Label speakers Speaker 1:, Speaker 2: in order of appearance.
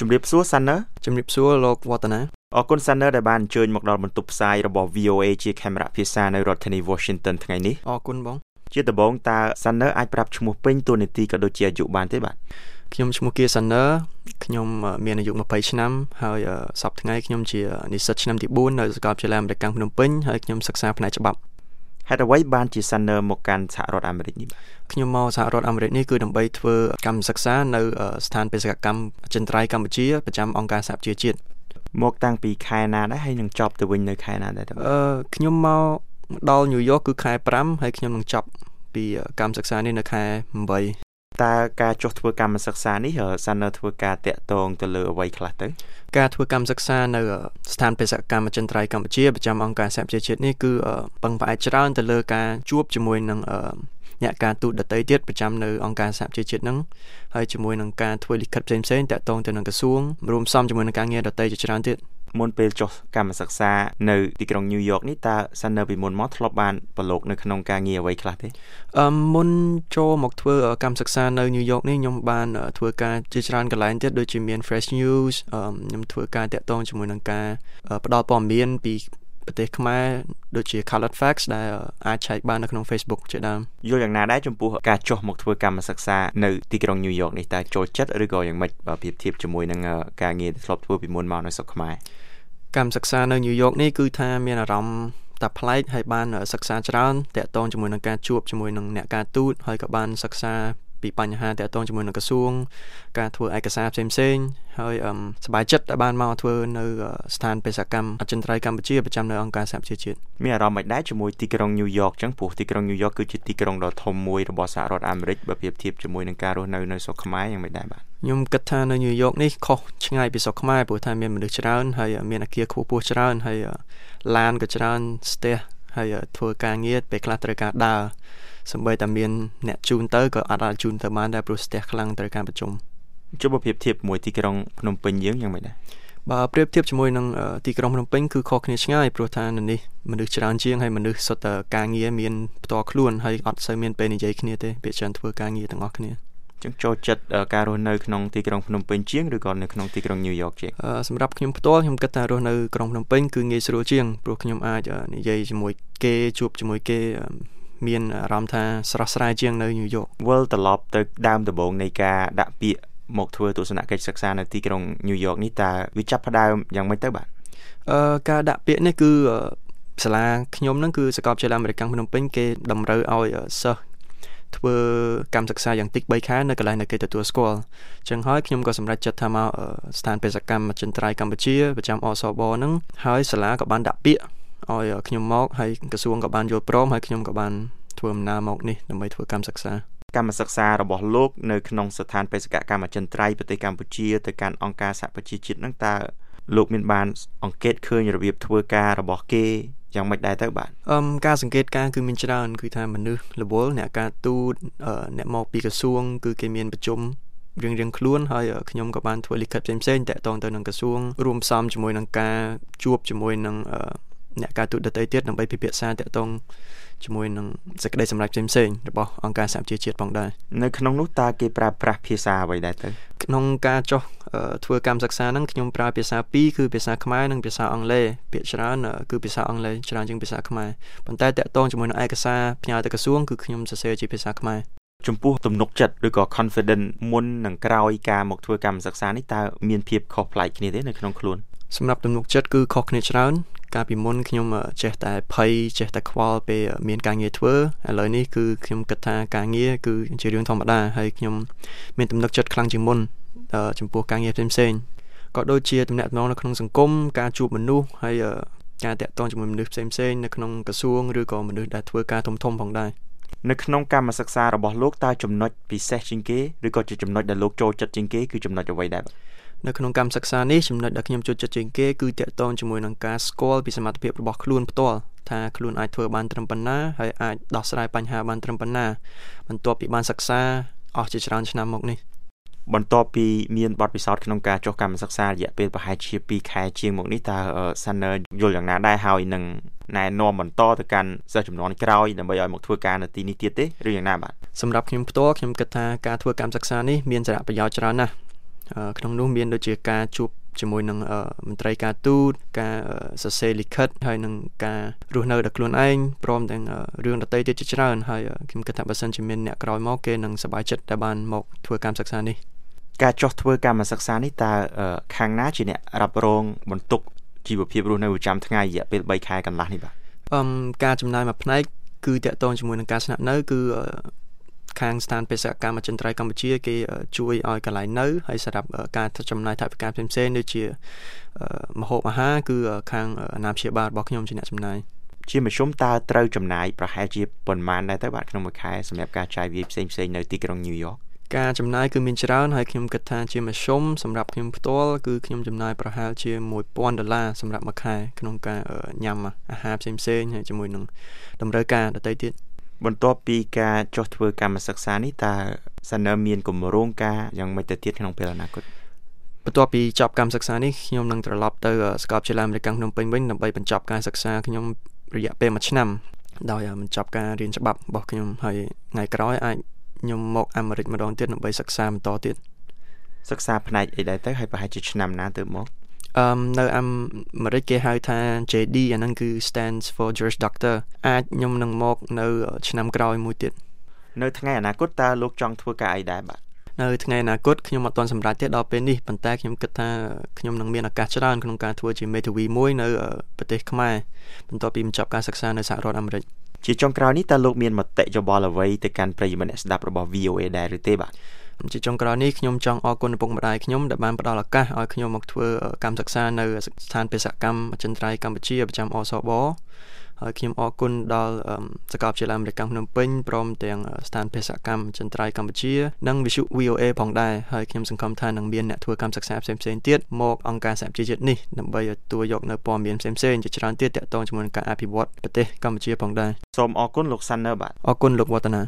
Speaker 1: ជំរាបសួរសាន់ណា
Speaker 2: ជំរាបសួរលោកវឌ្ឍនា
Speaker 1: អរគុណសាន់ណាដែលបានអញ្ជើញមកដល់បន្ទប់ផ្សាយរបស់ VOA ជាខេមរៈភាសានៅរដ្ឋធានី Washington ថ្ងៃនេះ
Speaker 2: អរគុណបង
Speaker 1: ជាដំបូងតើសាន់ណាអាចប្រាប់ឈ្មោះពេញតួនាទីក៏ដូចជាអាយុបានទេបាទ
Speaker 2: ខ្ញុំឈ្មោះគៀសាន់ណាខ្ញុំមានអាយុ20ឆ្នាំហើយសប្តាហ៍ថ្ងៃខ្ញុំជានិស្សិតឆ្នាំទី4នៅសាកលវិទ្យាល័យអាមេរិកភ្នំពេញហើយខ្ញុំសិក្សាផ្នែកច្បាប់
Speaker 1: ហេតុអ្វីបានជា Sunner មកកាន់សហរដ្ឋអាមេរិកនេះបាទ
Speaker 2: ខ្ញុំមកសហរដ្ឋអាមេរិកនេះគឺដើម្បីធ្វើកម្មសិក្សានៅស្ថានបេសកកម្មអចិន្ត្រៃយ៍កម្ពុជាប្រចាំអង្គការសហប្រជាជាតិ
Speaker 1: មកតាំងពីខែណាដែរហើយនឹងចប់ទៅវិញនៅខែណាដែរ
Speaker 2: អឺខ្ញុំមកដល់ញូវយ៉កគឺខែ5ហើយខ្ញុំនឹងចប់ពីកម្មសិក្សានេះនៅខែ8
Speaker 1: តើការចុះធ្វើកម្មសិក្សានេះសាននៅធ្វើការតាក់ទងទៅលើអ្វីខ្លះទៅ
Speaker 2: ការធ្វើកម្មសិក្សានៅស្ថានបេសកកម្មអចិន្ត្រៃយ៍កម្ពុជាប្រចាំអង្គការសហប្រជាជាតិនេះគឺពឹងផ្អែកច្រើនទៅលើការជួបជាមួយនឹងអ្នកការទូតដតីទៀតប្រចាំនៅអង្គការសហប្រជាជាតិហ្នឹងហើយជាមួយនឹងការធ្វើលិខិតផ្សេងៗតាក់ទងទៅនឹងក្រសួងរួមផ្សំជាមួយនឹងការងារដតីជាច្រើនទៀត
Speaker 1: មុនពេលចុះកម្មសិក្សានៅទីក្រុងញូវយ៉កនេះតើសិននៅពីមុនមកធ្លាប់បានប្រឡូកនៅក្នុងការងារអ្វីខ្លះទេ
Speaker 2: អឺមុនចូលមកធ្វើកម្មសិក្សានៅញូវយ៉កនេះខ្ញុំបានធ្វើការជាច្រើនកន្លែងទៀតដូចជាមាន Fresh News ខ្ញុំធ្វើការតាក់ទងជាមួយនឹងការផ្ដល់ព័ត៌មានពីប្រទេសខ្មែរដូចជា Colored Facts ដែលអាចឆែកបាននៅក្នុង Facebook ជាដើម
Speaker 1: យល់យ៉ាងណាដែរចំពោះការចុះមកធ្វើកម្មសិក្សានៅទីក្រុង New York នេះតើចូលចិត្តឬក៏យ៉ាងម៉េចបើប្រៀបធៀបជាមួយនឹងការងារដែលធ្លាប់ធ្វើពីមុនមកនៅស្រុកខ្មែរ
Speaker 2: កម្មសិក្សានៅញូវយ៉កនេះគឺថាមានអារម្មណ៍តែប្លែកហើយបានសិក្សាច្រើនតាក់ទងជាមួយនឹងការជួបជាមួយនឹងអ្នកការទូតហើយក៏បានសិក្សា ពីបញ្ហាតាក់ទងជាមួយនឹងក្រសួង ការធ្វើឯកសារផ្សេងផ្សេងហើយសប្បាយចិត្តដែលបានមកធ្វើនៅស្ថានបេសកកម្មអចិន្ត្រៃយ៍កម្ពុជាប្រចាំនៅអង្គការសហប្រជាជាតិ
Speaker 1: មានអារម្មណ៍មិនដែរជាមួយទីក្រុងញូវយ៉កចឹងព្រោះទីក្រុងញូវយ៉កគឺជាទីក្រុងដ៏ធំមួយរបស់សហរដ្ឋអាមេរិកបើប្រៀបធៀបជាមួយនឹងការរស់នៅនៅស្រុកខ្មែរយ៉ាងមិនដែរបាទ
Speaker 2: ខ្ញុំគិតថានៅញូវយ៉កនេះខុសឆ្ងាយពីស្រុកខ្មែរព្រោះថាមានមនុស្សច្រើនហើយមានអគារខ្ពស់ៗច្រើនហើយឡានក៏ច្រើនស្ទះ ហើយធ្វើការងារពេលខ្លះត្រូវការដើរសម្បីតែមានអ្នកជូនទៅក៏អត់អាចជូនទៅបានដែរព្រោះស្ទះខ្លាំងត្រូវការប្រជុំ
Speaker 1: ជុំប្រៀបធៀបមួយទីក្រុងភ្នំពេញយើងយ៉ាងម៉េចដែរ
Speaker 2: បើប្រៀបធៀបជាមួយនឹងទីក្រុងភ្នំពេញគឺខុសគ្នាឆ្ងាយព្រោះថានៅនេះមនុស្សច្រើនជាងហើយមនុស្សសុទ្ធតែការងារមានផ្ទាល់ខ្លួនហើយអត់សូវមានពេលនិយាយគ្នាទេពេលច្រើនធ្វើការងារទាំងអស់គ្នា
Speaker 1: ចឹងចូលចិត្តការរស់នៅក្នុងទីក្រុងភ្នំពេញជាងឬក៏នៅក្នុងទីក្រុងញូវយ៉កជាង
Speaker 2: សម្រាប់ខ្ញុំផ្ទាល់ខ្ញុំគិតថារស់នៅក្រុងភ្នំពេញគឺងាយស្រួលជាងព្រោះខ្ញុំអាចនិយាយជាមួយគេជួបជាមួយគេមានអារម្មណ៍ថាស្រស់ស្រាយជាងនៅញូវយ៉ក
Speaker 1: វិលត្រឡប់ទៅដើមដំបូងនៃការដាក់ពាក្យមកធ្វើទស្សនកិច្ចសិក្សានៅទីក្រុងញូវយ៉កនេះតើវាចាប់ផ្ដើមយ៉ាងម៉េចទៅបាទ
Speaker 2: អឺការដាក់ពាក្យនេះគឺសាលាខ្ញុំហ្នឹងគឺសាកលវិទ្យាល័យអាមេរិកភ្នំពេញគេតម្រូវឲ្យសិស្ស ធ្វើកម្មសិក្សាយ៉ាងតិច3ខែនៅកន្លែងដែលគេទទួលស្គាល់អញ្ចឹងហើយខ្ញុំក៏សម្រេចចិត្តថាមកស្ថានបេសកកម្មអចិន្ត្រៃយ៍កម្ពុជាប្រចាំអសបហ្នឹងហើយសាលាក៏បានដាក់ពាក្យឲ្យខ្ញុំមកហើយក្រសួងក៏បានយល់ព្រមហើយខ្ញុំក៏បានធ្វើដំណើរមកនេះដើម្បីធ្វើកម្មសិក្សា
Speaker 1: កម្មសិក្សារបស់លោកនៅក្នុងស្ថានបេសកកម្មអចិន្ត្រៃយ៍ប្រទេសកម្ពុជាទៅកាន់អង្គការសហប្រជាជាតិនឹងតើលោកមានបាន អង្កេតឃើញរបៀបធ្វើការរបស់គេ យ៉ាងម៉េចដែរទៅបាទ
Speaker 2: អឹមការសង្កេតការគឺមានច្រើនគឺថាមនុស្សរវល់អ្នកការទូតអ្នកមកពីក្រសួង គឺគេមានប្រជុំរៀងរៀងខ្លួនហើយខ្ញុំក៏បានធ្វើលិខិតផ្សេងៗតាក់ទងទៅនឹងក្រសួងរួមផ្សំជាមួយនឹងការជួបជាមួយនឹង អ្នកការទូតដទៃទៀតដើម្បីពិភាក្សាតាក់ទងជាមួយនឹងសេចក្តីសម្រេចផ្សេងៗរបស់អង្គការសហប្រជាជាតិផងដែរ
Speaker 1: នៅក្នុងនោះតើគេប្រើប្រាស់ភាសាអ្វីដែរទៅ
Speaker 2: ក្នុងការចុះធ្វើកម្មសិក្សាហ្នឹងខ្ញុំប្រើភាសាពីរគឺភាសាខ្មែរនិងភាសាអង់គ្លេសភាគច្រើនគឺភាសាអង់គ្លេសច្រើនជាងភាសាខ្មែរប៉ុន្តែតាក់ទងជាមួយនឹងឯកសារផ្ញើទៅក្រសួងគឺខ្ញុំសរសេរជាភាសាខ្មែរ
Speaker 1: ចំពោះទំនុកចិត្តឬក៏ confident មុននឹងក្រោយការមកធ្វើកម្មសិក្សានេះតើមានភាពខុសប្លែកគ្នាទេនៅក្នុងខ្លួន
Speaker 2: សម្រាប់ទំនុកចិត្តគឺខុសគ្នាច្រើន កាលពីមុនខ្ញុំចេះតែភ័យចេះតែខ្វល់ពេលមានការងារធ្វើឥឡូវនេះគឺខ្ញុំគិតថាការងារគឺជារឿងធម្មតាហើយខ្ញុំមានទំនុកចិត្តខ្លាំងជាងមុនចំពោះការងារផ្សេងៗក៏ដូចជាតំណែងនៅក្នុងសង្គមការជួបមនុស្សហើយការតាក់ទងជាមួយមនុស្សផ្សេងៗនៅក្នុងក្រសួងឬក៏មនុស្សដែលធ្វើការធំធំផងដែរ
Speaker 1: នៅក្នុងកម្មសិក្សារបស់លោកតើចំណុចពិសេសជាងគេឬក៏ជាចំណុចដែលលោកចូលចិត្តជាងគេគឺចំណុចអ្វីដែរ
Speaker 2: នៅក្នុងកម្មសិក្សានេះចំណុចដែលខ្ញុំចូលចិត្តជាងគេគឺតាក់ទងជាមួយនឹងការស្គាល់ពីសមត្ថភាពរបស់ខ្លួនផ្ទាល់ថាខ្លួនអាចធ្វើបានត្រឹមប៉ុណ្ណាហើយអាចដោះស្រាយបញ្ហាបានត្រឹមប៉ុណ្ណាបន្ទាប់ពីបានសិក្សាអស់ជាច្រើនឆ្នាំមកនេះ
Speaker 1: បន្ទាប់ពីមានបទពិសោធន៍ក្នុងការចុះកម្មសិក្សារយៈពេលប្រហែលជា2ខែជាងមកនេះតើ Sanner យល់យ៉ាងណាដែរហើយនឹងណែនាំបន្តទៅកាន់សិស្សចំនួនក្រោយដើម្បីឲ្យមកធ្វើការនៅទីនេះទៀតទេឬយ៉ាងណាបាទ
Speaker 2: សម្រាប់ខ្ញុំផ្ទាល់ខ្ញុំគិតថាការធ្វើកម្មសិក្សានេះមានសារៈប្រយោជន៍ច្រើនណាស់ ក្នុងនោះមានដូចជាការជួបជាមួយនឹងមន្ត្រីការទូតការសរសេរលិខិតហើយនឹងការរស់នៅដោយខ្លួនឯងព្រមទាំងរឿងដតីទៀតជាច្រើនហើយខ្ញុំគិតថាបើសិនជាមានអ្នកក្រោយមកគេនឹងសប្បាយចិត្តដែលបានមកធ្វើកម្មសិក្សានេះ
Speaker 1: ការចោះធ្វើកម្មសិក្សានេះតើខាងណាជាអ្នករ៉ាប់រងបន្ទុកជីវភាពរស់នៅប្រចាំថ្ងៃរយៈពេល3ខែកន្លះនេះបាទ
Speaker 2: អឹមការចំណាយមួយផ្នែកគឺតកតងជាមួយនឹងការស្នាក់នៅគឺ ខាងស្ថានបេសកកម្មអចិន្ត្រៃយ៍កម្ពុជាគេជួយឲ្យកន្លែងនៅហើយសម្រាប់ការចំណាយថវិកាផ្សេងៗដូចជាមហូបអាហារគឺខាងអាណាព្យាបាលរបស់ខ្ញុំជាអ្នកចំណាយ
Speaker 1: ជាមធ្យមតើត្រូវចំណាយប្រហែលជាប៉ុន្មានដែរទៅបាទក្នុងមួយខែសម្រាប់ការចាយវាយផ្សេងផ្សេងនៅទីក្រុងញូវយ៉ក
Speaker 2: ការចំណាយគឺមានច្រើនហើយខ្ញុំគិតថាជាមធ្យមសម្រាប់ខ្ញុំផ្ទាល់គឺខ្ញុំចំណាយប្រហែលជា1000ដុល្លារសម្រាប់មួយខែក្នុងការញ៉ាំអាហារផ្សេងផ្សេងហើយជាមួយនឹងតម្រូវការដទៃទៀត
Speaker 1: បន្ទាប់ពីការចុះធ្វើកម្មសិក្សានេះតើសានើមានគម្រោងការយ៉ាងម៉េចទៅទៀតក្នុងពេលអនាគត
Speaker 2: បន្ទាប់ពីចប់កម្មសិក្សានេះខ្ញុំនឹងត្រឡប់ទៅសាកលវិទ្យាល័យអមេរិកភ្នំពេញវិញដើម្បីបញ្ចប់ការសិក្សាខ្ញុំរយៈពេល1ឆ្នាំដោយបញ្ចប់ការរៀនច្បាប់របស់ខ្ញុំហើយថ្ងៃក្រោយអាចខ្ញុំមកអាមេរិកម្ដងទៀតដើម្បីសិក្សាបន្តទៀត
Speaker 1: សិក្សាផ្នែកអីដែរទៅហើយប្រហែលជាឆ្នាំណាទៅមក
Speaker 2: អឺនៅអាមេរិកគេហៅថា JD អាហ្នឹងគឺ stands for Juris Doctor អាចខ្ញុំនឹងមកនៅ ឆ្នាំក្រោយមួយទៀត
Speaker 1: នៅថ្ងៃអនាគតតើលោកចង់ធ្វើការអីដែរបាទ
Speaker 2: នៅថ្ងៃអនាគតខ្ញុំអត់ទាន់សម្រេចទេដល់ពេលនេះប៉ុន្តែខ្ញុំគិតថាខ្ញុំនឹងមានឱកាសច្រើនក្នុងការធ្វើជាមេធាវីមួយនៅប្រទេសខ្មែរបន្ទាប់ពីបញ្ចប់ការសិក្សានៅសហរដ្ឋអាមេរិក
Speaker 1: ជាចុងក្រោយនេះតើលោកមានមតិយោបល់អ្វីទៅកាន់ប្រិយមិត្តអ្នកស្ដាប់របស់ VOA ដែរឬទេបាទ
Speaker 2: ជាចុងក្រោយនេះខ្ញុំចង់អរគុណឪពុកម្ដាយខ្ញុំដែលបានផ្ដល់ឱកាសឲ្យខ្ញុំមកធ្វើកម្មសិក្សានៅស្ថានបេសកកម្មអចិន្ត្រៃយ៍កម្ពុជាប្រចាំអសបហើយខ្ញុំអរគុណដល់សាកលវិទ្យាល័យអមេរិកភ្នំពេញព្រមទាំងស្ថានបេសកកម្មចន្ទ្រៃកម្ពុជានិងវិទ្យុ VOA ផងដែរហើយខ្ញុំសង្ឃឹមថានឹងមានអ្នកធ្វើកម្មសិក្សាផ្សេងៗទៀតមកអង្គការសហប្រជាជាតិនេះដើម្បីទទួលយកនៅព័ត៌មានផ្សេងៗជាច្រើនទៀតទាក់ទងជាមួយនឹងការអភិវឌ្ឍប្រទេសកម្ពុជាផងដែរ
Speaker 1: សូមអរគុណលោកសាន់នឺបាទ
Speaker 2: អរគុណលោកវឌ្ឍនា